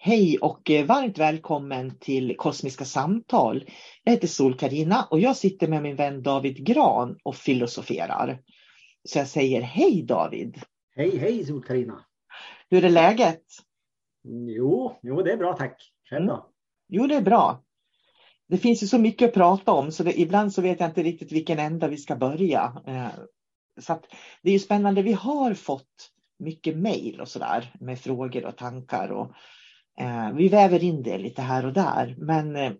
Hej och eh, varmt välkommen till Kosmiska samtal. Jag heter sol karina och jag sitter med min vän David Gran och filosoferar. Så jag säger hej David. Hej hej sol karina Hur är läget? Jo, jo, det är bra tack. Själv då? Mm. Jo, det är bra. Det finns ju så mycket att prata om så det, ibland så vet jag inte riktigt vilken ända vi ska börja. Eh, så det är ju spännande. Vi har fått mycket mejl och sådär med frågor och tankar och Eh, vi väver in det lite här och där, men eh,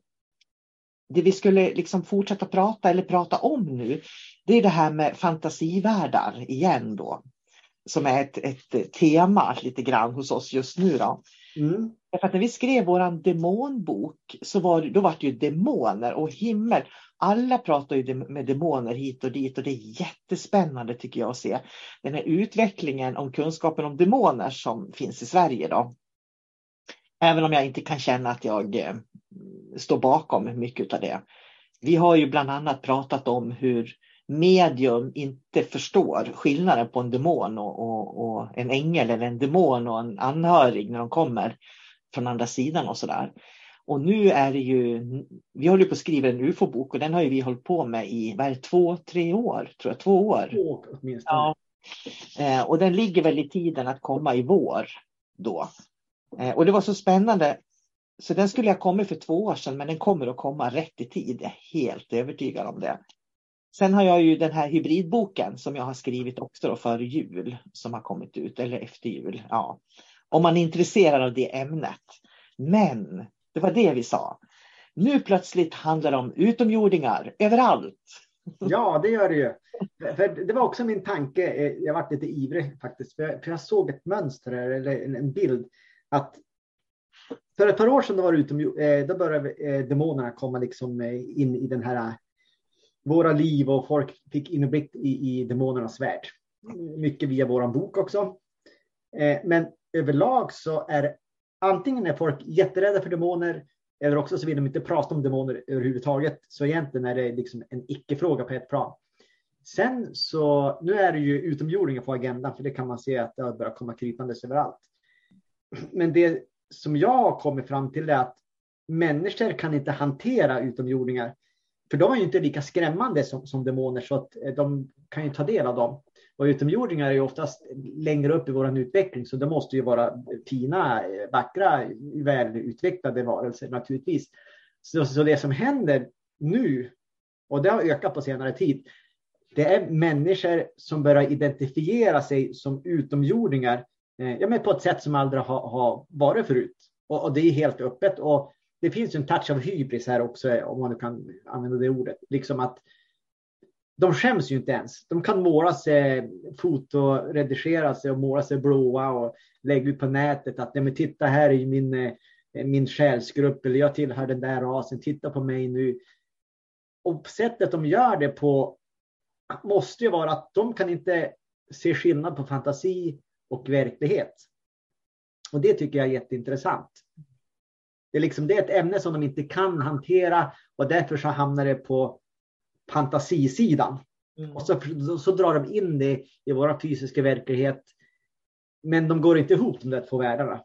det vi skulle liksom fortsätta prata eller prata om nu, det är det här med fantasivärldar igen då. Som är ett, ett tema lite grann hos oss just nu då. Mm. För att när vi skrev våran demonbok så var då var det ju demoner och himmel. Alla pratar ju med demoner hit och dit och det är jättespännande tycker jag att se den här utvecklingen om kunskapen om demoner som finns i Sverige då. Även om jag inte kan känna att jag eh, står bakom mycket av det. Vi har ju bland annat pratat om hur medium inte förstår skillnaden på en demon och, och, och, en ängel eller en demon och en anhörig när de kommer från andra sidan och sådär. Och nu är det ju, vi håller på att skriva en ufo-bok och den har vi hållit på med i, vad är det, två, tre år? Tror jag, två år. Två åtminstone. Ja. Eh, och den ligger väl i tiden att komma i vår då. Eh, och det var så spännande. Så den skulle ha kommit för två år sedan men den kommer att komma rätt i tid. Jag är helt övertygad om det. Sen har jag ju den här hybridboken som jag har skrivit också då före jul som har kommit ut eller efter jul. Ja. Om man är intresserad av det ämnet. Men det var det vi sa. Nu plötsligt handlar det om utomjordingar överallt. Ja, det gör det ju. För det var också min tanke. Jag var lite ivrig faktiskt, för jag, såg ett mönster eller en bild att för ett par år sedan då var det utom, eh, då började eh, demonerna komma liksom eh, in i den här våra liv och folk fick inblick i, i demonernas värld. Mycket via våran bok också. Men överlag så är antingen är folk jätterädda för demoner eller också så vill de inte prata om demoner överhuvudtaget. Så egentligen är det liksom en icke-fråga på ett plan. Sen så, nu är det ju utomjordingar på agendan, för det kan man se att det har börjat komma krypandes överallt. Men det som jag har kommit fram till är att människor kan inte hantera utomjordingar. För de är ju inte lika skrämmande som, som demoner så att eh, de kan ju ta del av dem. Och utomjordingar är ju oftast längre upp i vår utveckling så det måste ju vara fina, eh, vackra, välutvecklade varelser naturligtvis. Så, så det som händer nu, och det har ökat på senare tid, det är människor som börjar identifiera sig som utomjordingar Eh, ja, men på ett sätt som aldrig har, har varit förut. Och, och, det är helt öppet. Och det finns en touch av hybris här också, eh, om man nu kan använda det ordet. Liksom att de skäms ju inte ens. De kan måla sig, fotoredigera sig och måla sig blåa och lägga ut på nätet att men titta här är min, eh, min själsgrupp eller jag tillhör den där rasen, titta på mig nu. Och sättet de gör det på måste ju vara att de kan inte se skillnad på fantasi och verklighet. Och det tycker jag är jätteintressant. Det är, liksom, det är ett ämne som de inte kan hantera och därför så hamnar det på fantasisidan. Mm. Och så, så drar de in det i vår fysiska verklighet. Men de går inte ihop de där två världarna.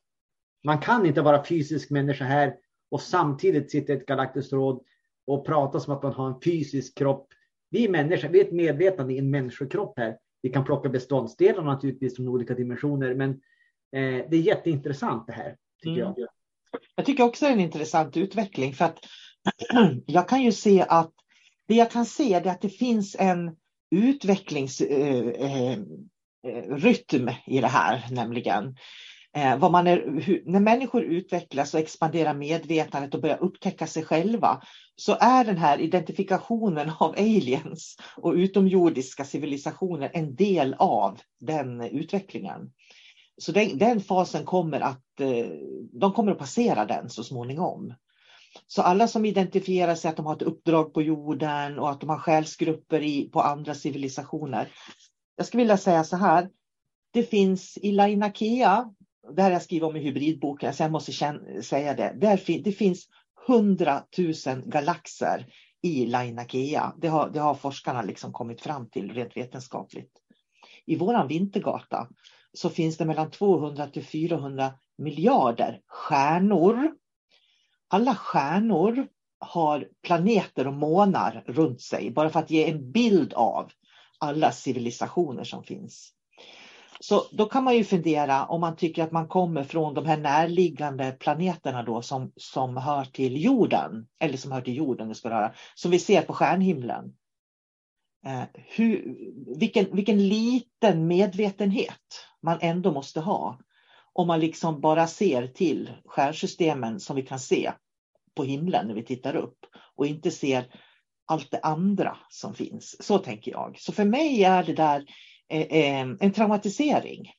Man kan inte vara fysisk människa här och samtidigt sitta i ett galaktiskt råd och prata som att man har en fysisk kropp. Vi är människor, vi är ett medvetande i en människokropp här. Vi kan plocka beståndsdelar naturligtvis från olika dimensioner, men eh, det är jätteintressant det här. Tycker mm. jag. jag tycker också det är en intressant utveckling för att jag kan ju se att det jag kan se är att det finns en utvecklingsrytm eh, eh, i det här, nämligen eh, Eh, vad man är, hur, när människor utvecklas och expanderar medvetandet och börjar upptäcka sig själva så är den här identifikationen av aliens och utomjordiska civilisationer en del av den utvecklingen. Så den, den fasen kommer att, eh, de kommer att passera den så småningom. Så alla som identifierar sig att de har ett uppdrag på jorden och att de har själsgrupper i, på andra civilisationer. Jag skulle vilja säga så här. Det finns i Lainakea, det här jag skriver om i hybridboken, så jag måste säga det. Där, det finns hundratusen galaxer i Lainakea. Det har, det har forskarna liksom kommit fram till rent vetenskapligt. I våran vintergata så finns det mellan 200 till 400 miljarder stjärnor. Alla stjärnor har planeter och månar runt sig bara för att ge en bild av alla civilisationer som finns. Så då kan man ju fundera om man tycker att man kommer från de här närliggande planeterna då som, som hör till jorden, eller som hör till jorden, det ska höra, som vi ser på stjärnhimlen. Eh, hur, vilken, vilken liten medvetenhet man ändå måste ha om man liksom bara ser till stjärnsystemen som vi kan se på himlen när vi tittar upp och inte ser allt det andra som finns. Så tänker jag. Så för mig är det där Eh, eh, en traumatisering.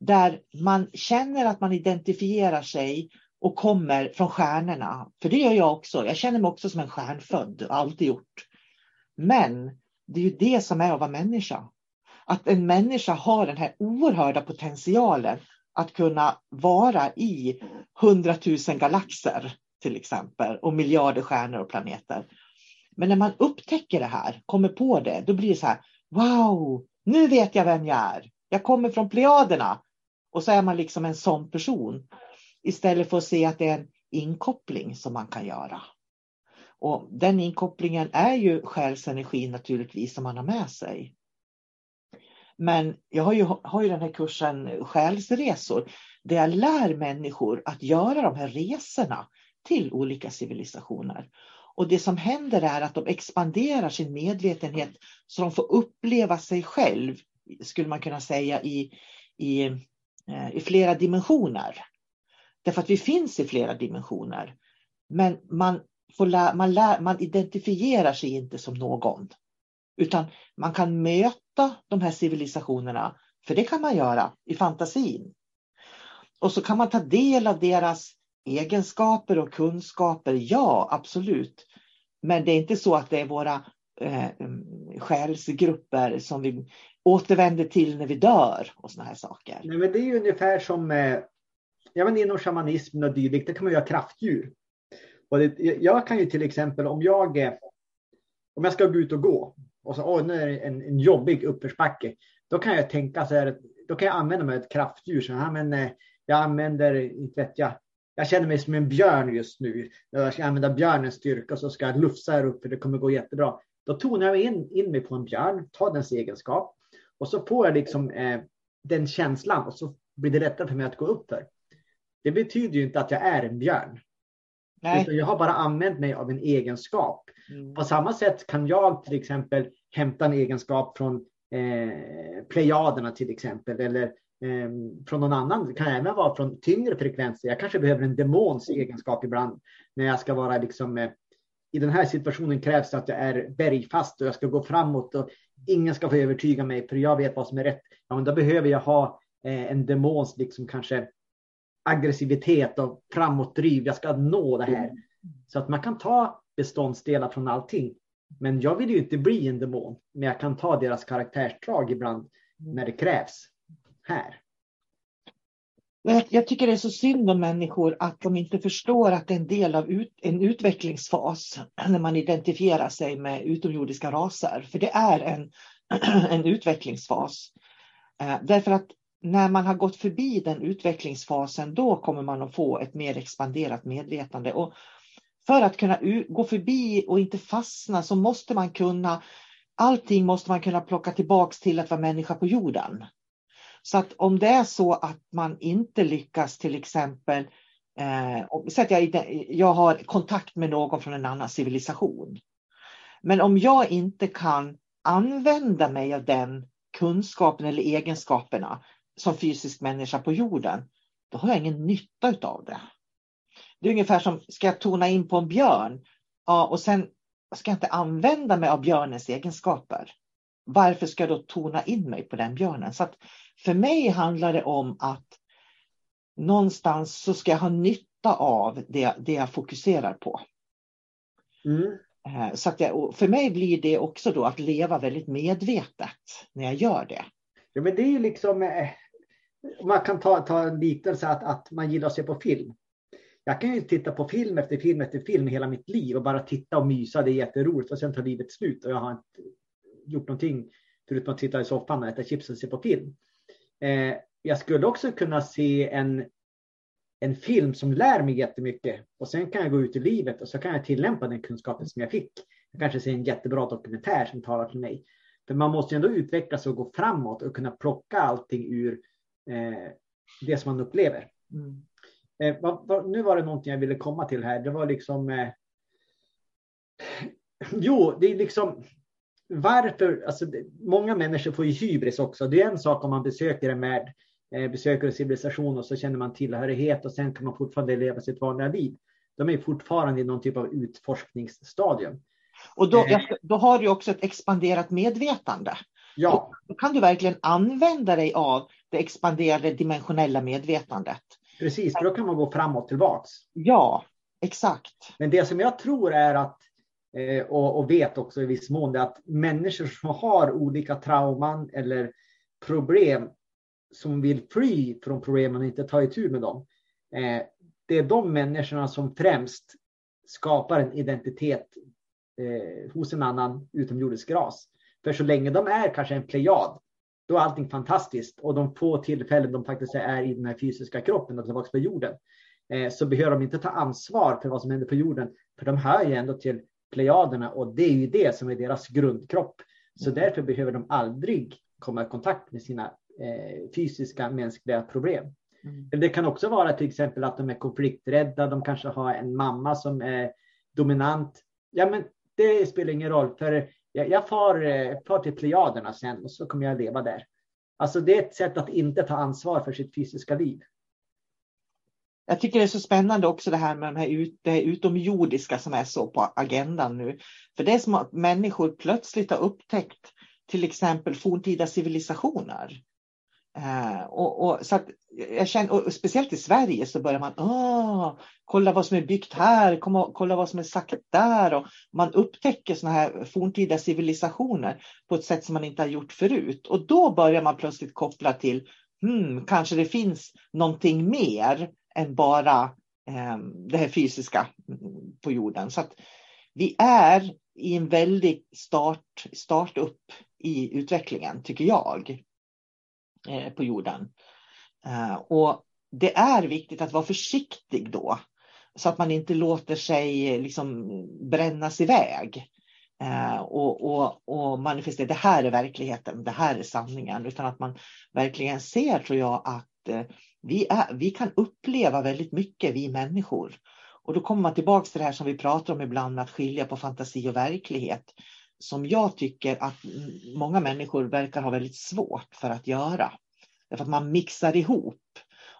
Där man känner att man identifierar sig och kommer från stjärnorna. För det gör jag också. Jag känner mig också som en stjärnfödd, alltid gjort. Men det är ju det som är att vara människa. Att en människa har den här oerhörda potentialen att kunna vara i hundratusen galaxer till exempel och miljarder stjärnor och planeter. Men när man upptäcker det här, kommer på det, då blir det så här, wow, nu vet jag vem jag är. Jag kommer från Plejaderna. Och så är man liksom en sån person. Istället för att se att det är en inkoppling som man kan göra. Och den inkopplingen är ju själsenergi naturligtvis som man har med sig. Men jag har ju, har ju den här kursen Själsresor där jag lär människor att göra de här resorna till olika civilisationer. Och det som händer är att de expanderar sin medvetenhet så de får uppleva sig själv, skulle man kunna säga, i, i, eh, i flera dimensioner. Därför att vi finns i flera dimensioner. Men man, får lä, man, lä, man identifierar sig inte som någon. Utan man kan möta de här civilisationerna, för det kan man göra i fantasin. Och så kan man ta del av deras egenskaper och kunskaper, ja absolut. Men det är inte så att det är våra eh, mm, själsgrupper som vi återvänder till när vi dör och såna här saker. Nej, men det är ju ungefär som eh, ja, men inom shamanismen och dylikt, där kan man göra kraftdjur. Och det, jag kan ju till exempel om jag, eh, om jag ska gå ut och gå och så, åh, nu är det en, en jobbig uppförsbacke. Då kan jag tänka så här, då kan jag använda mig av ett kraftdjur. Så här, men, eh, jag använder, inte vet jag, jag känner mig som en björn just nu. Jag ska använda björnens styrka så ska jag lufsa här uppe, det kommer gå jättebra. Då tonar jag in, in mig på en björn, tar dens egenskap och så får jag liksom eh, den känslan och så blir det lättare för mig att gå upp för. Det betyder ju inte att jag är en björn. Nej. jag har bara använt mig av en egenskap. Mm. På samma sätt kan jag till exempel hämta en egenskap från eh, plejaderna till exempel. Eller från någon annan. Det kan även vara från tyngre frekvenser. Jag kanske behöver en demons egenskap ibland. När jag ska vara liksom eh, i den här situationen krävs det att jag är bergfast och jag ska gå framåt och ingen ska få övertyga mig för jag vet vad som är rätt. Ja, men då behöver jag ha eh, en demons liksom kanske aggressivitet och framåtdriv. Jag ska nå det här. Så att man kan ta beståndsdelar från allting. Men jag vill ju inte bli en demon. Men jag kan ta deras karaktärsdrag ibland när det krävs. Här. Jag tycker det är så synd om människor att de inte förstår att det är en del av ut, en utvecklingsfas när man identifierar sig med utomjordiska raser. För det är en, en utvecklingsfas. Eh, därför att när man har gått förbi den utvecklingsfasen, då kommer man att få ett mer expanderat medvetande. Och för att kunna gå förbi och inte fastna så måste man kunna, allting måste man kunna plocka tillbaks till att vara människa på jorden. Så att om det är så att man inte lyckas till exempel, eh, så att jag, jag har kontakt med någon från en annan civilisation. Men om jag inte kan använda mig av den kunskapen eller egenskaperna som fysisk människa på jorden, då har jag ingen nytta av det. Det är ungefär som, ska jag tona in på en björn ja, och sen ska jag inte använda mig av björnens egenskaper. Varför ska jag då tona in mig på den björnen? Så att för mig handlar det om att någonstans så ska jag ha nytta av det, det jag fokuserar på. Mm. Eh, så att jag, för mig blir det också då att leva väldigt medvetet när jag gör det. Ja, men det är ju liksom, eh, man kan ta, ta en liknelse att, att man gillar att se på film. Jag kan ju titta på film efter film efter film hela mitt liv och bara titta och mysa. Det är jätteroligt och sen tar livet slut och jag har inte gjort någonting förutom att sitta i soffan och äta chips och se på film. Eh, jag skulle också kunna se en, en film som lär mig jättemycket och sen kan jag gå ut i livet och så kan jag tillämpa den kunskapen som jag fick. Jag kanske ser en jättebra dokumentär som talar till mig. För man måste ju ändå utvecklas och gå framåt och kunna plocka allting ur eh, det som man upplever. Mm. Eh, vad, vad, nu var det någonting jag ville komma till här. Det var liksom. Eh, jo, det är liksom varför. Alltså, många människor får ju hybris också. Det är en sak om man besöker en värld, eh, besöker en civilisation och så känner man tillhörighet och sen kan man fortfarande leva sitt vanliga liv. De är fortfarande i någon typ av utforskningsstadium. Och då, eh. då har du också ett expanderat medvetande. Ja. Då kan du verkligen använda dig av det expanderade dimensionella medvetandet. Precis, för då kan man gå framåt och tillbaks. Ja, exakt. Men det som jag tror är att, Eh, och, och vet också i viss mån, det att människor som har olika trauman eller problem som vill fly från problemen och inte ta itu med dem. Eh, det är de människorna som främst skapar en identitet eh, hos en annan utomjordisk ras. För så länge de är kanske en plejad då är allting fantastiskt och de få tillfällen de faktiskt är i den här fysiska kroppen och tillbaka på jorden eh, så behöver de inte ta ansvar för vad som händer på jorden. För de hör ju ändå till plejaderna och det är ju det som är deras grundkropp. Så mm. därför behöver de aldrig komma i kontakt med sina eh, fysiska mänskliga problem. Mm. Det kan också vara till exempel att de är konflikträdda. De kanske har en mamma som är dominant. Ja, men det spelar ingen roll för jag, jag far, eh, far till Plejaderna sen och så kommer jag leva där. Alltså det är ett sätt att inte ta ansvar för sitt fysiska liv. Jag tycker det är så spännande också det här med de här ut, det utomjordiska som är så på agendan nu. För det är som att människor plötsligt har upptäckt till exempel forntida civilisationer. Eh, och, och, så att jag känner, och speciellt i Sverige så börjar man, Åh, kolla vad som är byggt här, kolla, kolla vad som är sagt där. Och man upptäcker sådana här forntida civilisationer på ett sätt som man inte har gjort förut. Och då börjar man plötsligt koppla till, hmm, kanske det finns någonting mer än bara eh, det här fysiska på jorden. Så att vi är i en väldig start, start upp i utvecklingen, tycker jag. Eh, på jorden. Eh, och det är viktigt att vara försiktig då. Så att man inte låter sig liksom brännas iväg. Eh, och, och, och manifestera, det här är verkligheten, det här är sanningen. Utan att man verkligen ser, tror jag, att eh, vi, är, vi kan uppleva väldigt mycket, vi människor. Och då kommer man tillbaka till det här som vi pratar om ibland, att skilja på fantasi och verklighet som jag tycker att många människor verkar ha väldigt svårt för att göra. Därför att man mixar ihop.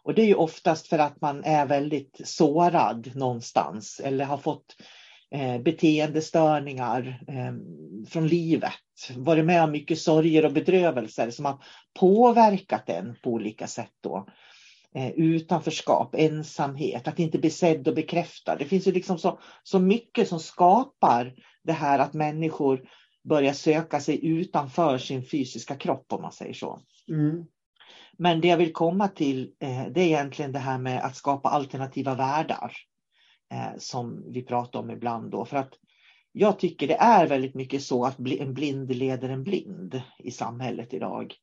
Och det är ju oftast för att man är väldigt sårad någonstans eller har fått eh, beteendestörningar eh, från livet. Varit med om mycket sorger och bedrövelser som har påverkat en på olika sätt. Då. Eh, utanförskap, ensamhet, att inte bli sedd och bekräftad. Det finns ju liksom så, så mycket som skapar det här att människor börjar söka sig utanför sin fysiska kropp om man säger så. Mm. Men det jag vill komma till eh, det är egentligen det här med att skapa alternativa världar. Eh, som vi pratar om ibland då. För att jag tycker det är väldigt mycket så att en blind leder en blind i samhället idag.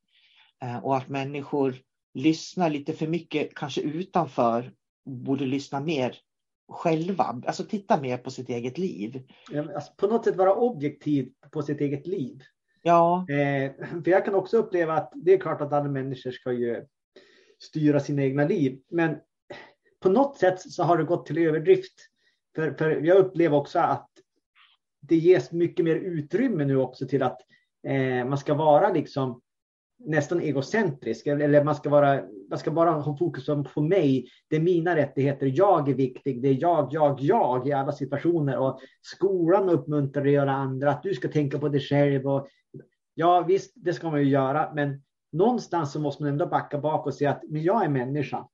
Och att människor lyssnar lite för mycket, kanske utanför, borde lyssna mer själva, alltså titta mer på sitt eget liv. Alltså på något sätt vara objektiv på sitt eget liv. Ja. Eh, för jag kan också uppleva att det är klart att alla människor ska ju styra sina egna liv, men på något sätt så har det gått till överdrift. För, för jag upplever också att det ges mycket mer utrymme nu också till att eh, man ska vara liksom nästan egocentrisk. Eller man ska, vara, man ska bara ha fokus på mig. Det är mina rättigheter. Jag är viktig. Det är jag, jag, jag i alla situationer. Och skolan uppmuntrar dig att göra andra. Att du ska tänka på dig själv. Och, ja, visst, det ska man ju göra. Men någonstans så måste man ändå backa bak och säga att men jag är människa.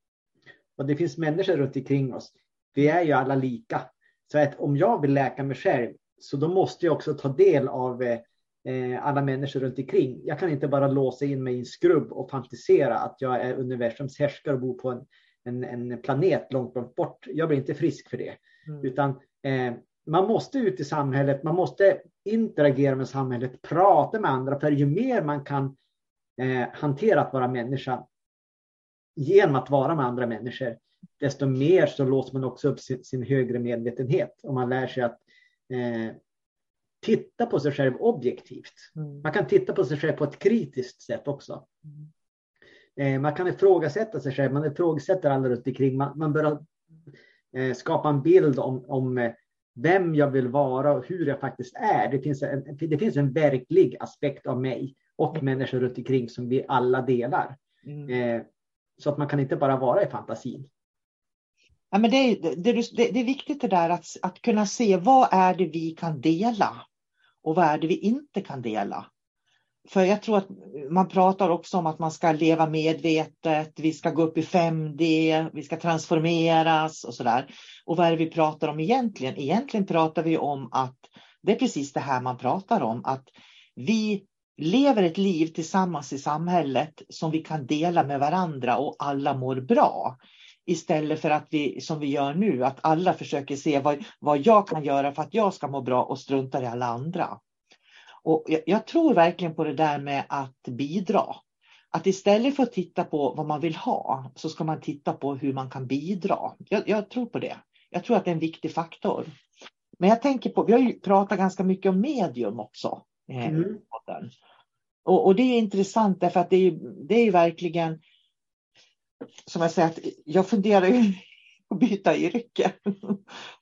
Och det finns människor runt omkring oss. Vi är ju alla lika. Så att om jag vill läka mig själv så då måste jag också ta del av eh, alla människor runt omkring. Jag kan inte bara låsa in mig i en skrubb och fantisera att jag är universums härskare och bor på en, en, en planet långt, långt bort. Jag blir inte frisk för det. Mm. Utan eh, man måste ut i samhället, man måste interagera med samhället, prata med andra. För ju mer man kan eh, hantera att vara människa genom att vara med andra människor, desto mer så låser man också upp sin, sin högre medvetenhet. Och man lär sig att eh, titta på sig själv objektivt. Mm. Man kan titta på sig själv på ett kritiskt sätt också. Mm. Eh, man kan ifrågasätta sig själv, man ifrågasätter alla runt omkring. Man, man börjar eh, skapa en bild om, om eh, vem jag vill vara och hur jag faktiskt är. Det finns en, det finns en verklig aspekt av mig och mm. människor runt omkring som vi alla delar. Mm. Eh, så att man kan inte bara vara i fantasin. Ja, men det, är, det, det, det är viktigt det där att, att kunna se vad är det vi kan dela och vad är det vi inte kan dela? För jag tror att man pratar också om att man ska leva medvetet, vi ska gå upp i 5D, vi ska transformeras och sådär. Och vad är det vi pratar om egentligen? Egentligen pratar vi om att det är precis det här man pratar om, att vi lever ett liv tillsammans i samhället som vi kan dela med varandra och alla mår bra. Istället för att vi, som vi gör nu, att alla försöker se vad, vad jag kan göra för att jag ska må bra och struntar i alla andra. Och jag, jag tror verkligen på det där med att bidra. Att istället för att titta på vad man vill ha så ska man titta på hur man kan bidra. Jag, jag tror på det. Jag tror att det är en viktig faktor. Men jag tänker på, vi har ju pratat ganska mycket om medium också. Eh, mm. Och, och, det är intressant därför att det är, det är verkligen som jag säger, att jag funderar ju på att byta yrke.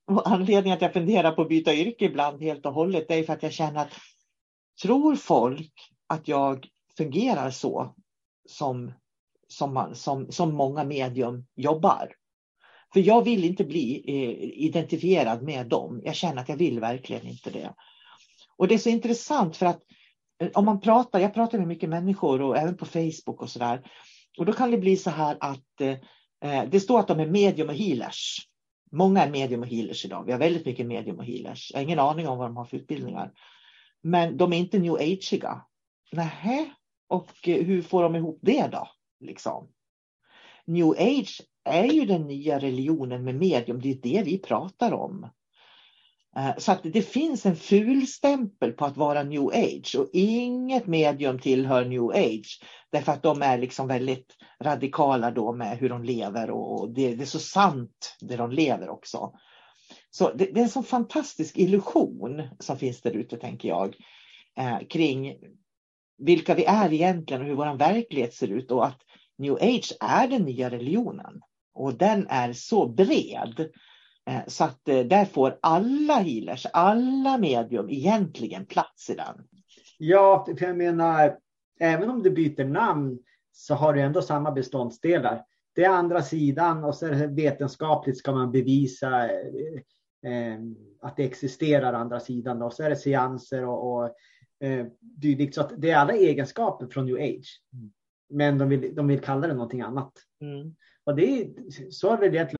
Och anledningen att jag funderar på att byta yrke ibland helt och hållet är för att jag känner att tror folk att jag fungerar så som, som, man, som, som många medium jobbar? För jag vill inte bli eh, identifierad med dem. Jag känner att jag vill verkligen inte det. Och det är så intressant för att eh, om man pratar, jag pratar med mycket människor och även på Facebook och sådär. Och då kan det bli så här att eh, eh, det står att de är medium och healers. Många är medium och healers idag. Vi har väldigt mycket medium och healers. Jag har ingen aning om vad de har för utbildningar. Men de är inte new ageiga. Nähä, och eh, hur får de ihop det då? Liksom. New age är ju den nya religionen med medium. Det är det vi pratar om. Eh, så att det finns en fulstämpel på att vara new age och inget medium tillhör new age. Därför att de är liksom väldigt radikala då med hur de lever och det, det är så sant det de lever också. Så det, det är en sån fantastisk illusion som finns där ute tänker jag eh, kring vilka vi är egentligen och hur vår verklighet ser ut och att new age är den nya religionen. Och den är så bred Eh, så att eh, där får alla healers, alla medium egentligen plats i den. Ja, för jag menar, även om du byter namn så har du ändå samma beståndsdelar. Det är andra sidan och så är det vetenskapligt ska man bevisa eh, eh, att det existerar andra sidan och så är det seanser och, och eh, dylikt. Så att det är alla egenskaper från new age. Mm. Men de vill, de vill kalla det någonting annat. Mm. Och det är, så det egentligen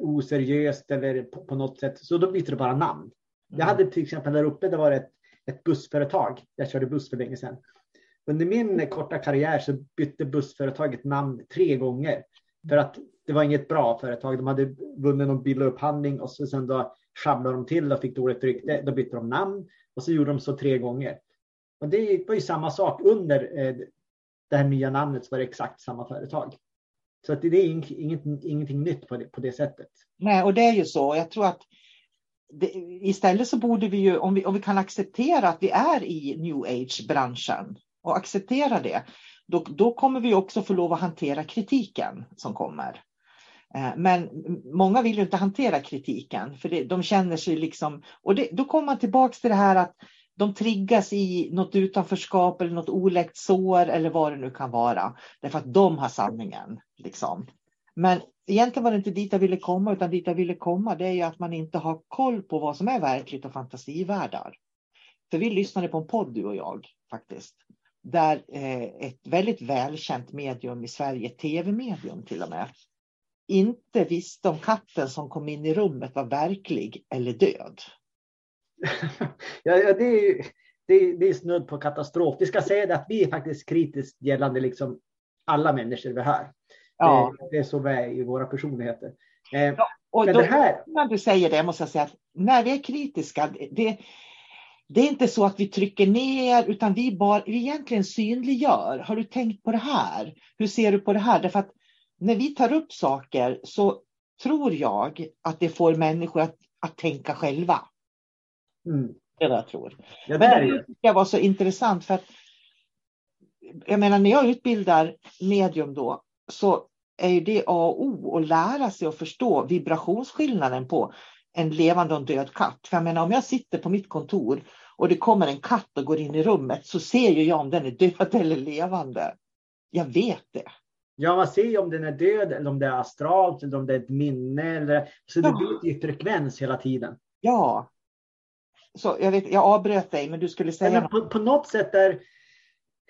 oseriöst eller på, på, något sätt, så då byter det bara namn. Mm. Jag hade till exempel där uppe, det var ett, ett bussföretag. Jag körde buss för länge sedan. Under min korta karriär så bytte bussföretaget namn tre gånger. För att det var inget bra företag. De hade vunnit någon billig upphandling och så sen då sjabblade de till och fick dåligt rykte. Då bytte de namn och så gjorde de så tre gånger. Och det var ju samma sak under eh, det här nya namnet så var det exakt samma företag. Så att det är inget, ingenting nytt på det, på det sättet. Nej, och det är ju så. Jag tror att det, istället så borde vi ju, om vi, om vi kan acceptera att vi är i new age-branschen och acceptera det, då, då kommer vi också få lov att hantera kritiken som kommer. Eh, men många vill ju inte hantera kritiken för det, de känner sig liksom, och det, då kommer man tillbaks till det här att de triggas i något utanförskap eller något oläkt sår eller vad det nu kan vara. Därför att de har sanningen. Liksom. Men egentligen var det inte dit jag ville komma, utan dit jag ville komma det är ju att man inte har koll på vad som är verkligt och fantasivärldar. För vi lyssnade på en podd du och jag faktiskt. Där eh, ett väldigt välkänt medium i Sverige, tv-medium till och med, inte visste om katten som kom in i rummet var verklig eller död. ja, det, är, det, det är snudd på katastrof. Vi ska säga det att vi är faktiskt kritiskt gällande liksom alla människor vi har. Ja. Det, det, är så vi är i våra personligheter. Eh, ja, och men då, det här... När du säger det måste jag säga att när vi är kritiska, det, det är inte så att vi trycker ner utan vi, bara, vi egentligen synliggör. Har du tänkt på det här? Hur ser du på det här? Därför att när vi tar upp saker så tror jag att det får människor att, att tänka själva. Mm. Det är vad jag tror. Ja, det, Men det tycker var så intressant för att jag menar när jag utbildar medium då så är ju det A och O att lära sig att förstå vibrationsskillnaden på en levande och en död katt. För jag menar om jag sitter på mitt kontor och det kommer en katt och går in i rummet så ser ju jag om den är död eller levande. Jag vet det. Ja, man ser ju om den är död eller om det är astralt eller om det är ett minne. Eller, så det ja. byter ju frekvens hela tiden. Ja. Så jag, vet, jag avbröt dig, men du skulle säga... Men på, på något sätt är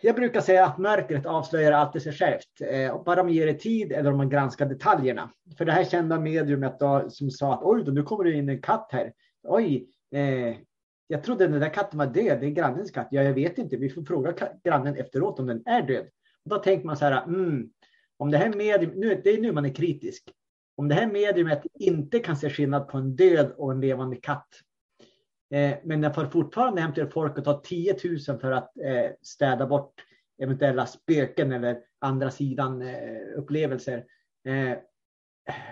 jag brukar säga att mörkret avslöjar alltid sig självt. Eh, bara man ger det tid eller om man granskar detaljerna. För det här kända mediumet då, som sa att oj, då, nu kommer det in en katt här. Oj, eh, jag trodde den där katten var död. Det är grannens katt. Ja, jag vet inte. Vi får fråga grannen efteråt om den är död. Och då tänker man så här, mm, om det här medium, nu, det är nu man är kritisk. Om det här mediumet inte kan se skillnad på en död och en levande katt. Eh, men den får fortfarande hem till folk och ta 10 000 för att eh, städa bort eventuella spöken eller andra sidan-upplevelser. Eh, eh,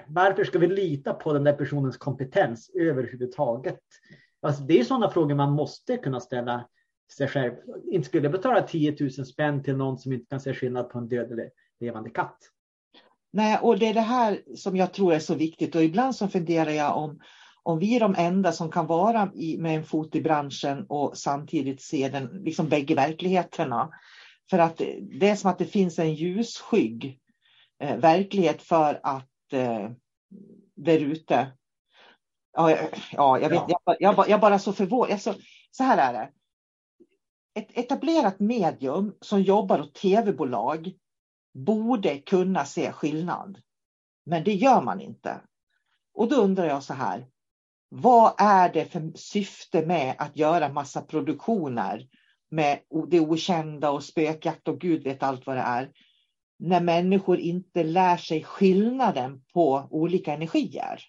varför ska vi lita på den där personens kompetens överhuvudtaget? Alltså, det är sådana frågor man måste kunna ställa sig själv. Inte skulle jag betala 10 000 spänn till någon som inte kan se skillnad på en död eller levande katt. Nej, och det är det här som jag tror är så viktigt och ibland så funderar jag om om vi är de enda som kan vara i, med en fot i branschen och samtidigt se den, liksom bägge verkligheterna. För att det är som att det finns en ljusskygg eh, verklighet för att eh, där ute. Ja, ja, jag vet, ja. Jag, jag, jag bara så förvånad. Alltså, så här är det. Ett etablerat medium som jobbar åt tv-bolag borde kunna se skillnad. Men det gör man inte. Och då undrar jag så här, vad är det för syfte med att göra massa produktioner med det okända och spökjakt och gud vet allt vad det är. När människor inte lär sig skillnaden på olika energier.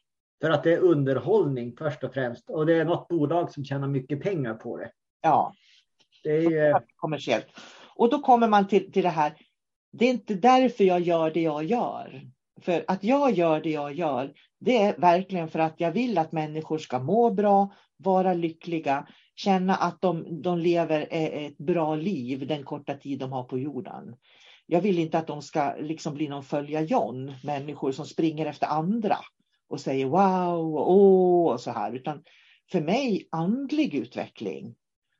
För att det är underhållning först och främst. Och det är något bolag som tjänar mycket pengar på det. Ja. Det är kommersiellt. Och då kommer man till, till det här. Det är inte därför jag gör det jag gör. För att jag gör det jag gör, det är verkligen för att jag vill att människor ska må bra, vara lyckliga, känna att de, de lever e, ett bra liv den korta tid de har på jorden. Jag vill inte att de ska liksom bli någon följa John, människor som springer efter andra och säger wow och åh och så här. Utan för mig andlig utveckling,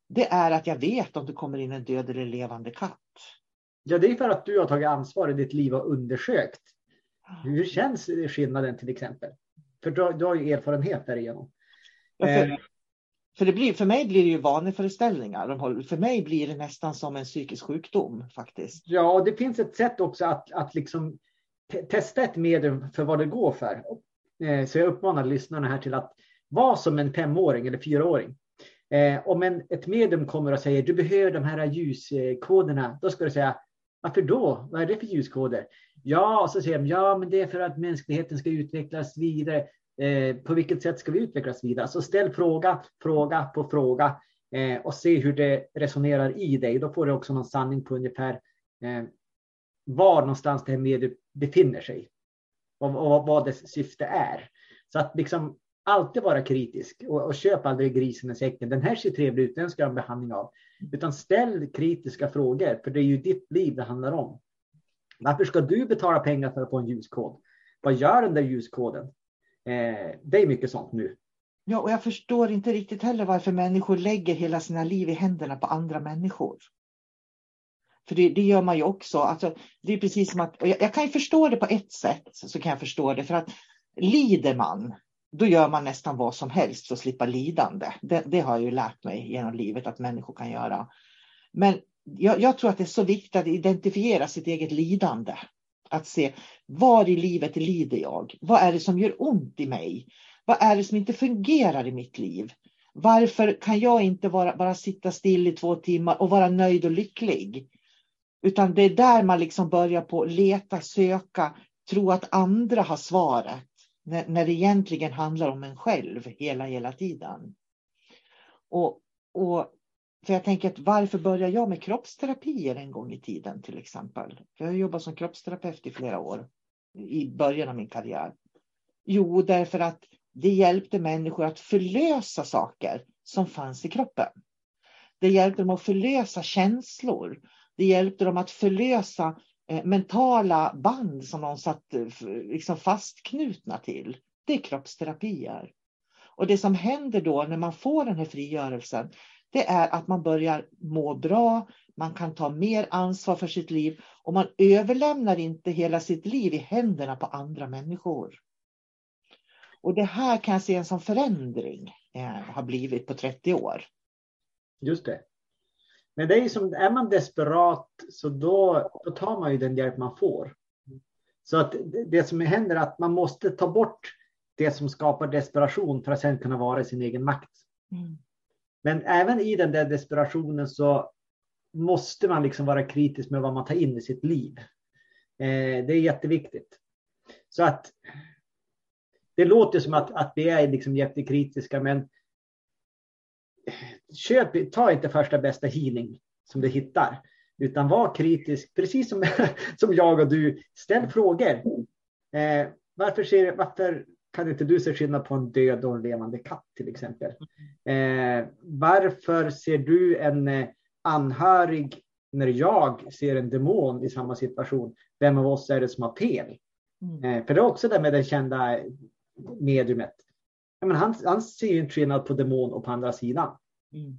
det är att jag vet om det kommer in en död eller levande katt. Ja, det är för att du har tagit ansvar i ditt liv och undersökt hur känns skillnaden till exempel? För du, du har ju erfarenhet därigenom. Ja, för, eh. för, det blir, för mig blir det ju vaneföreställningar. För mig blir det nästan som en psykisk sjukdom faktiskt. Ja, och det finns ett sätt också att, att liksom testa ett medium för vad det går för. Eh, så jag uppmanar lyssnarna här till att vara som en femåring eller fyraåring. Eh, om en, ett medium kommer och säger du behöver de här ljuskoderna, då ska du säga varför då? Vad är det för ljuskoder? Ja, och så säger de, ja, men det är för att mänskligheten ska utvecklas vidare. Eh, på vilket sätt ska vi utvecklas vidare? Så ställ fråga, fråga på fråga eh, och se hur det resonerar i dig. Då får du också någon sanning på ungefär eh, var någonstans det här mediet befinner sig och, och, vad dess syfte är. Så att liksom alltid vara kritisk och, och köp aldrig grisen i säcken. Den här ser trevlig ut, den ska jag ha en behandling av. Utan ställ kritiska frågor, för det är ju ditt liv det handlar om. Varför ska du betala pengar för att få en ljuskod? Vad gör den där ljuskoden? Eh, det är mycket sånt nu. Ja, och jag förstår inte riktigt heller varför människor lägger hela sina liv i händerna på andra människor. För det, det gör man ju också. Alltså, det är precis som att, jag, jag, kan ju förstå det på ett sätt, så kan jag förstå det. För att lider man, då gör man nästan vad som helst för att slippa lidande. Det, det har jag ju lärt mig genom livet att människor kan göra. Men jag, jag, tror att det är så viktigt att identifiera sitt eget lidande. Att se var i livet lider jag? Vad är det som gör ont i mig? Vad är det som inte fungerar i mitt liv? Varför kan jag inte vara, bara sitta still i två timmar och vara nöjd och lycklig? Utan det är där man liksom börjar på leta, söka, tro att andra har svaret. När, när det egentligen handlar om en själv hela, hela tiden. Och, och för jag tänker att varför började jag med kroppsterapier en gång i tiden till exempel? Jag har jobbat som kroppsterapeut i flera år i början av min karriär. Jo, därför att det hjälpte människor att förlösa saker som fanns i kroppen. Det hjälpte dem att förlösa känslor. Det hjälpte dem att förlösa eh, mentala band som de satt eh, liksom fastknutna till. Det är kroppsterapier. Och det som händer då när man får den här frigörelsen, det är att man börjar må bra, man kan ta mer ansvar för sitt liv och man överlämnar inte hela sitt liv i händerna på andra människor. Och det här kan jag se en sån förändring eh, har blivit på 30 år. Just det. Men det är ju som, är man desperat så då, då tar man ju den hjälp man får. Så att det som händer är att man måste ta bort det som skapar desperation för att sen kunna vara i sin egen makt. Mm. Men även i den där desperationen så måste man liksom vara kritisk med vad man tar in i sitt liv. Eh, det är jätteviktigt. Så att det låter som att, att vi är liksom jättekritiska, men köp, ta inte första bästa healing som du hittar, utan var kritisk, precis som, som jag och du. Ställ frågor. Eh, varför, ser, varför kan inte du se skillnad på en död och en levande katt till exempel? Eh, varför ser du en eh, anhörig när jag ser en demon i samma situation? Vem av oss är det som har fel? Mm. Eh, för det är också det med den kända mediumet. men han, han ser en skillnad på demon och på andra sidan. Mm.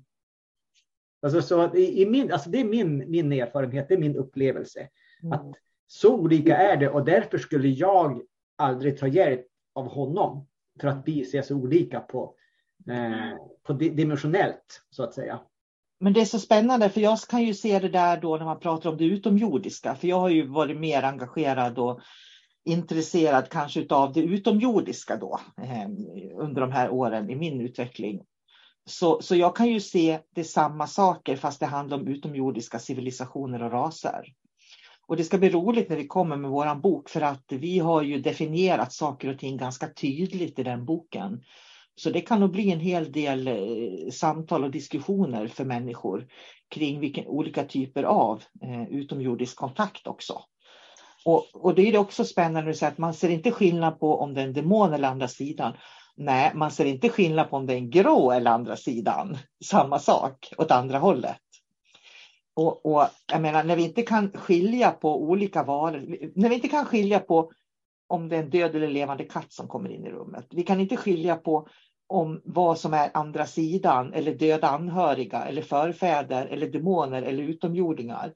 Alltså, så i, i min, alltså det är min, min erfarenhet, det är min upplevelse. Mm. Att så olika är det och därför skulle jag aldrig ta hjälp av honom. För att vi ser så olika på, eh, på dimensionellt så att säga. Men det är så spännande för jag kan ju se det där då när man pratar om det utomjordiska. För jag har ju varit mer engagerad och intresserad kanske av det utomjordiska då eh, under de här åren i min utveckling. Så, så jag kan ju se det samma saker fast det handlar om utomjordiska civilisationer och raser. Och det ska bli roligt när vi kommer med våran bok för att vi har ju definierat saker och ting ganska tydligt i den boken. Så det kan nog bli en hel del eh, samtal och diskussioner för människor kring vilken, olika typer av eh, utomjordisk kontakt också. Och, och det är också spännande att säga att man ser inte skillnad på om det är en demon eller andra sidan. Nej, man ser inte skillnad på om det är en grå eller andra sidan. Samma sak åt andra hållet. Och, och jag menar, när vi inte kan skilja på olika varor, när vi inte kan skilja på om det är en död eller levande katt som kommer in i rummet. Vi kan inte skilja på om vad som är andra sidan eller döda anhöriga eller förfäder eller demoner eller utomjordingar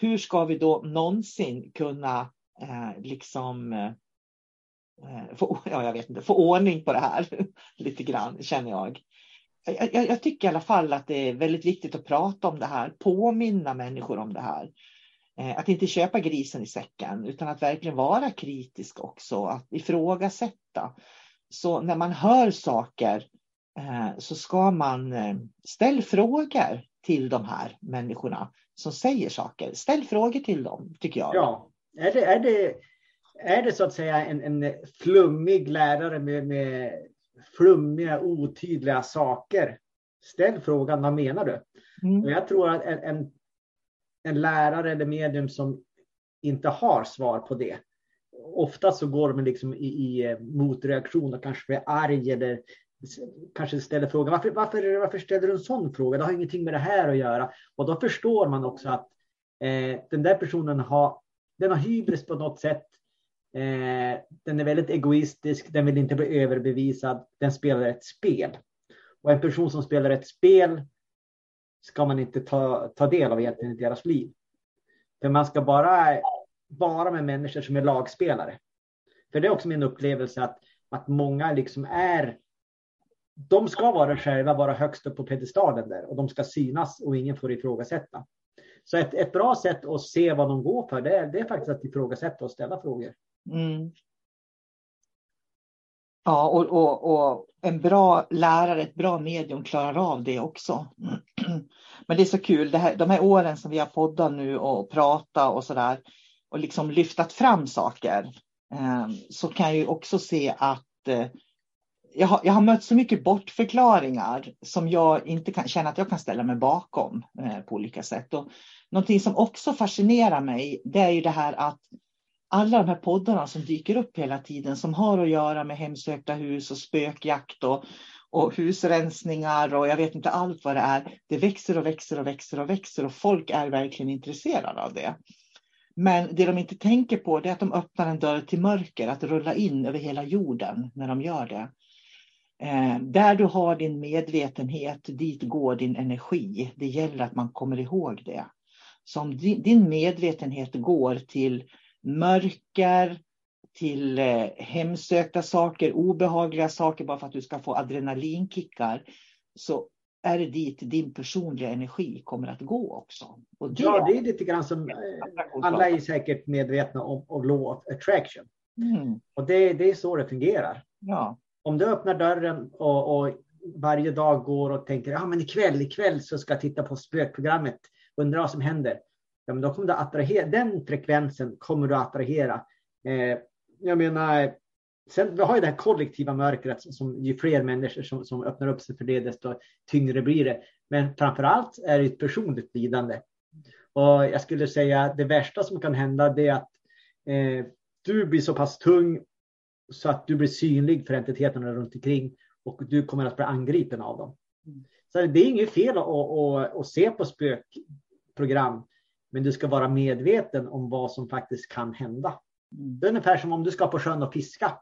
hur ska vi då någonsin kunna eh, liksom eh, få, ja, jag vet inte, få ordning på det här lite grann känner jag. Jag, jag. jag, tycker i alla fall att det är väldigt viktigt att prata om det här, påminna människor om det här. Eh, att inte köpa grisen i säcken utan att verkligen vara kritisk också, att ifrågasätta. Så när man hör saker eh, så ska man eh, ställa frågor till de här människorna som säger saker. Ställ frågor till dem, tycker jag. Ja, är det, är det, är det så att säga en, en flummig lärare med, med flummiga, otydliga saker? Ställ frågan, vad menar du? Mm. Jag tror att en, en, en, lärare eller medium som inte har svar på det, ofta så går de liksom i, i motreaktion och kanske blir arg eller kanske ställer frågan varför, varför, varför ställer du en sån fråga? Det har ingenting med det här att göra. Och då förstår man också att eh, den där personen har, den har hybris på något sätt. Eh, den är väldigt egoistisk, den vill inte bli överbevisad, den spelar ett spel. Och en person som spelar ett spel ska man inte ta, ta del av egentligen i deras liv. För man ska bara vara med människor som är lagspelare. För det är också min upplevelse att, att många liksom är de ska vara själva, vara högst upp på pedestalen där och de ska synas och ingen får ifrågasätta. Så ett, ett bra sätt att se vad de går för, det är, det är faktiskt att ifrågasätta och ställa frågor. Mm. Ja, och, och, och en bra lärare, ett bra medium klarar av det också. Men det är så kul, det här, de här åren som vi har poddat nu och pratat och sådär och liksom lyftat fram saker eh, så kan jag ju också se att eh, jag, har, jag har mött så mycket bortförklaringar som jag inte kan känna att jag kan ställa mig bakom eh, på olika sätt. Och någonting som också fascinerar mig, det är ju det här att alla de här poddarna som dyker upp hela tiden som har att göra med hemsökta hus och spökjakt och, och husrensningar och jag vet inte allt vad det är. Det växer och växer och växer och växer och folk är verkligen intresserade av det. Men det de inte tänker på är att de öppnar en dörr till mörker, att rulla in över hela jorden när de gör det. Eh, där du har din medvetenhet, dit går din energi. Det gäller att man kommer ihåg det. Så om din medvetenhet går till mörker, till eh, hemsökta saker, obehagliga saker bara för att du ska få adrenalinkickar, så är det dit din personliga energi kommer att gå också. Det, ja, det är lite grann som, eh, alla är säkert medvetna om, om law of attraction. Mm. Och det, det är så det fungerar. Ja. Om du öppnar dörren och, och varje dag går och tänker, ja men ikväll, ikväll så ska jag titta på spökprogrammet, undra vad som händer ja, men då kommer du attrahera, den frekvensen kommer du attrahera. Eh, jag menar, sen, vi har ju det här kollektiva mörkret som ju fler människor som, som öppnar upp sig för det, desto tyngre blir det. Men framför allt är det ett personligt lidande. Och jag skulle säga det värsta som kan hända det är att eh, du blir så pass tung så att du blir synlig för entiteterna runt omkring och du kommer att bli angripen av dem. Så det är inget fel att, att, att se på spökprogram. Men du ska vara medveten om vad som faktiskt kan hända. Det är ungefär som om du ska på sjön och fiska.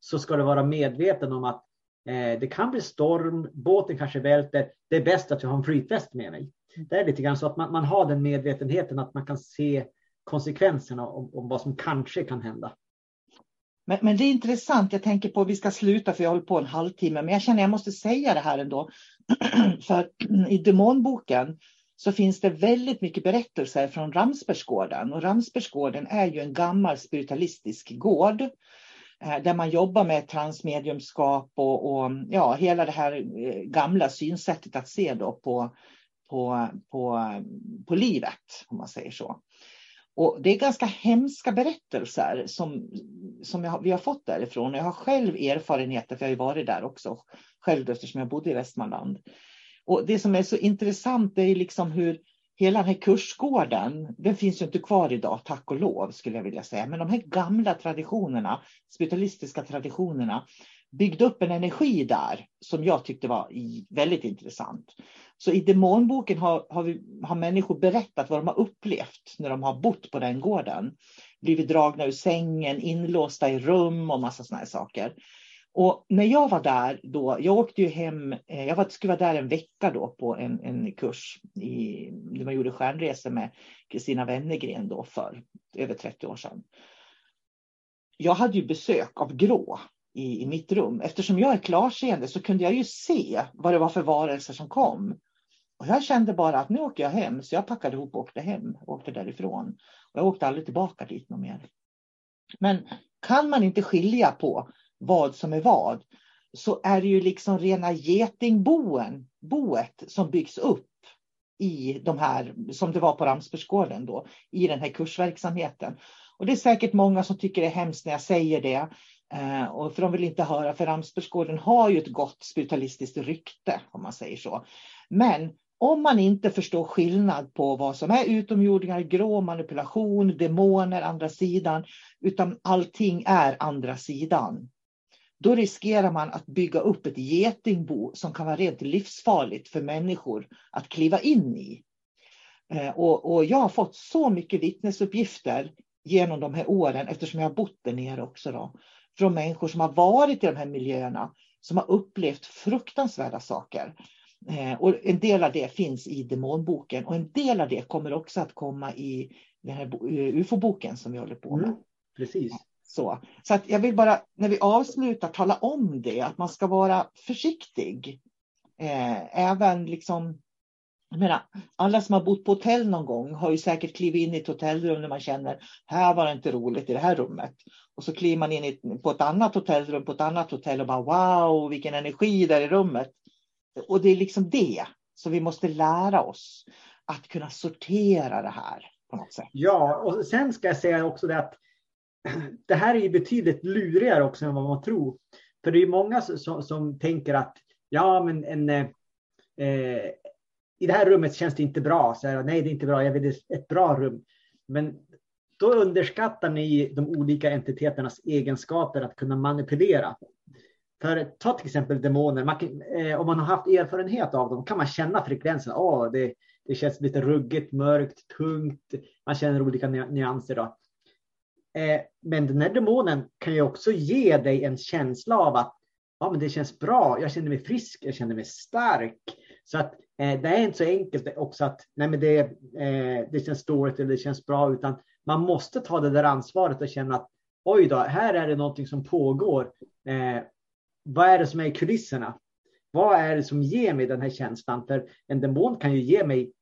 Så ska du vara medveten om att eh, det kan bli storm, båten kanske välter. Det är bäst att jag har en flytväst med mig. Det är lite grann så att man, man har den medvetenheten att man kan se konsekvenserna om, om vad som kanske kan hända. Men, men, det är intressant. Jag tänker på, vi ska sluta för jag håller på en halvtimme, men jag känner jag måste säga det här ändå. för i demonboken så finns det väldigt mycket berättelser från Ramsbergsgården. Och Ramsbergsgården är ju en gammal spiritualistisk gård eh, där man jobbar med transmediumskap och, och ja, hela det här eh, gamla synsättet att se då på, på, på, på livet, om man säger så. Och det är ganska hemska berättelser som, som jag, vi har fått därifrån. Jag har själv erfarenheter, för jag har ju varit där också, själv eftersom jag bodde i Västmanland. Och det som är så intressant är liksom hur hela den här kursgården, den finns ju inte kvar idag, tack och lov skulle jag vilja säga. Men de här gamla traditionerna, spiritualistiska traditionerna, byggde upp en energi där som jag tyckte var väldigt intressant. Så i demonboken har, har, vi, har människor berättat vad de har upplevt när de har bott på den gården. Blivit dragna ur sängen, inlåsta i rum och massa sådana här saker. Och när jag var där då, jag åkte ju hem, eh, jag var, skulle vara där en vecka då på en, en kurs i, där man gjorde stjärnresor med Kristina Wennergren då för över 30 år sedan. Jag hade ju besök av grå i, i mitt rum. Eftersom jag är klarseende så kunde jag ju se vad det var för varelser som kom. Och jag kände bara att nu åker jag hem, så jag packade ihop och åkte hem, åkte därifrån. Och jag åkte aldrig tillbaka dit någon mer. Men kan man inte skilja på vad som är vad, så är det ju liksom rena getingboen, boet som byggs upp i de här, som det var på Ramsbergsgården då, i den här kursverksamheten. Och det är säkert många som tycker det är hemskt när jag säger det. Eh, och för de vill inte höra, för Ramsbergsgården har ju ett gott spiritualistiskt rykte, om man säger så. Men om man inte förstår skillnad på vad som är utomjordingar, grå manipulation, demoner, andra sidan, utan allting är andra sidan, då riskerar man att bygga upp ett getingbo som kan vara rent livsfarligt för människor att kliva in i. Eh, och, och, jag har fått så mycket vittnesuppgifter genom de här åren, eftersom jag har bott där nere också, då, från människor som har varit i de här miljöerna, som har upplevt fruktansvärda saker. Eh, och en del av det finns i demonboken och en del av det kommer också att komma i den här eh, ufo-boken som vi håller på med. Mm, precis. Så, så att jag vill bara när vi avslutar tala om det, att man ska vara försiktig. Eh, även liksom jag menar, alla som har bott på hotell någon gång har ju säkert klivit in i ett hotellrum när man känner här var det inte roligt i det här rummet. Och så kliver man in i, på ett annat hotellrum på ett annat hotell och bara wow vilken energi där i rummet. Och det är liksom det som vi måste lära oss att kunna sortera det här på något sätt. Ja, och sen ska jag säga också det att det här är ju betydligt lurigare också än vad man tror. För det är många som, som tänker att ja, men en, eh, eh, i det här rummet känns det inte bra. Så här, Nej, det är inte bra. Jag vill ett bra rum. Men då underskattar ni de olika entiteternas egenskaper att kunna manipulera. För ta till exempel demoner. Man kan, eh, om man har haft erfarenhet av dem kan man känna frekvensen. Oh, det, det känns lite ruggigt, mörkt, tungt. Man känner olika nyanser. Då. Eh, men den här demonen kan ju också ge dig en känsla av att ja, men det känns bra. Jag känner mig frisk. Jag känner mig stark. Så att eh, det är inte så enkelt också att nej, men det, eh, det känns dåligt eller det känns bra, utan man måste ta det där ansvaret och känna att oj då, här är det någonting som pågår. Eh, vad är det som är i kulisserna? Vad är det som ger mig den här känslan? För en demon kan ju ge mig,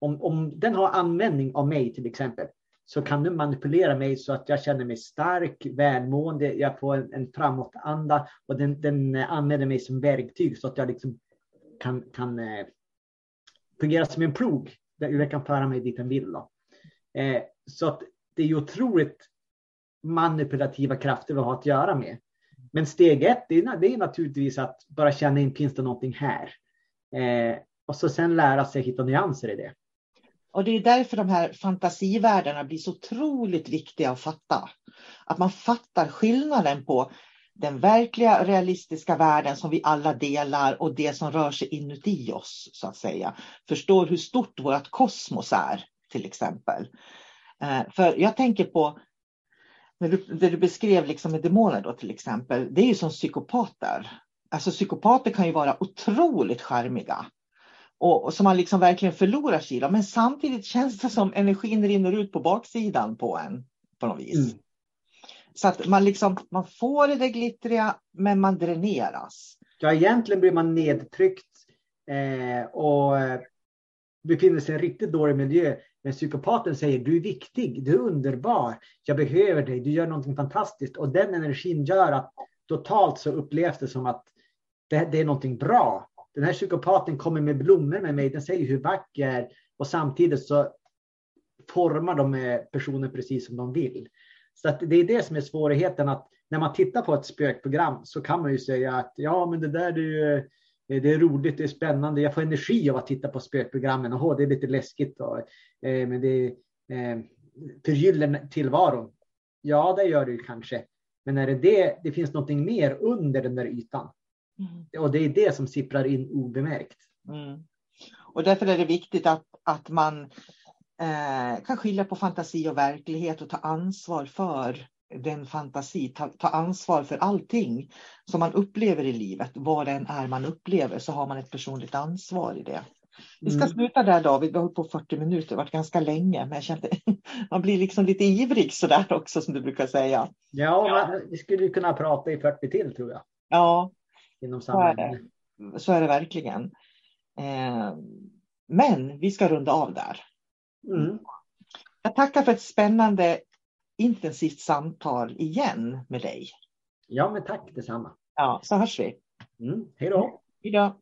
om, om den har användning av mig till exempel, så kan du manipulera mig så att jag känner mig stark, välmående, jag får en, en framåtanda och den, den eh, använder mig som verktyg så att jag liksom kan, kan eh, fungera som en plog där jag kan föra mig dit den vill. Eh, så att det är ju otroligt manipulativa krafter vi har att göra med. Men steg ett, det är, det är naturligtvis att bara känna in, finns det någonting här? Eh, och så sen lära sig hitta nyanser i det. Och det är därför de här fantasivärldarna blir så otroligt viktiga att fatta. Att man fattar skillnaden på den verkliga realistiska världen som vi alla delar och det som rör sig inuti oss, så att säga. Förstår hur stort vårt kosmos är, till exempel. Eh, för jag tänker på när du, det du beskrev liksom med demoner då till exempel, det är ju som psykopater. Alltså psykopater kan ju vara otroligt charmiga och, och som man liksom verkligen förlorar i. Men samtidigt känns det som energin rinner ut på baksidan på en på något vis. Mm. Så att man, liksom, man får det glittriga men man dräneras. Ja, egentligen blir man nedtryckt eh, och befinner sig i en riktigt dålig miljö. Men psykopaten säger du är viktig, du är underbar, jag behöver dig, du gör någonting fantastiskt. Och den energin gör att totalt så upplevs det som att det, det är någonting bra. Den här psykopaten kommer med blommor med mig, den säger hur vacker jag är och samtidigt så formar de eh, personen precis som de vill. Så att det är det som är svårigheten att när man tittar på ett spökprogram så kan man ju säga att ja, men det där det är, ju, eh, det är roligt, det är spännande, jag får energi av att titta på spökprogrammen. Åh, det är lite läskigt, och, eh, men det eh, förgyller tillvaron. Ja, det gör det ju kanske. Men är det det, det finns någonting mer under den där ytan. Mm. Och det är det som sipprar in obemärkt. Mm. Och därför är det viktigt att, att man eh, kan skilja på fantasi och verklighet och ta ansvar för den fantasi, ta, ta, ansvar för allting som man upplever i livet. Vad det än är man upplever så har man ett personligt ansvar i det. Vi ska mm. sluta där David, vi har hållit på 40 minuter, det har varit ganska länge, men jag kände man blir liksom lite ivrig sådär också som du brukar säga. Ja, man, vi skulle kunna prata i 40 till tror jag. Ja, inom så är, det. så är det verkligen. Eh, men vi ska runda av där. Mm. Jag tackar för ett spännande intensivt samtal igen med dig. Ja, men tack detsamma. Ja, så hörs vi. Mm. Hej då. Hej då.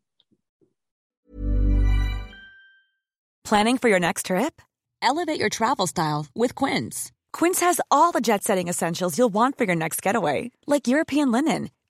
Planning for your next trip? Elevate your travel style with Quince. Quince has all the jet-setting essentials you'll want for your next getaway, like European linen,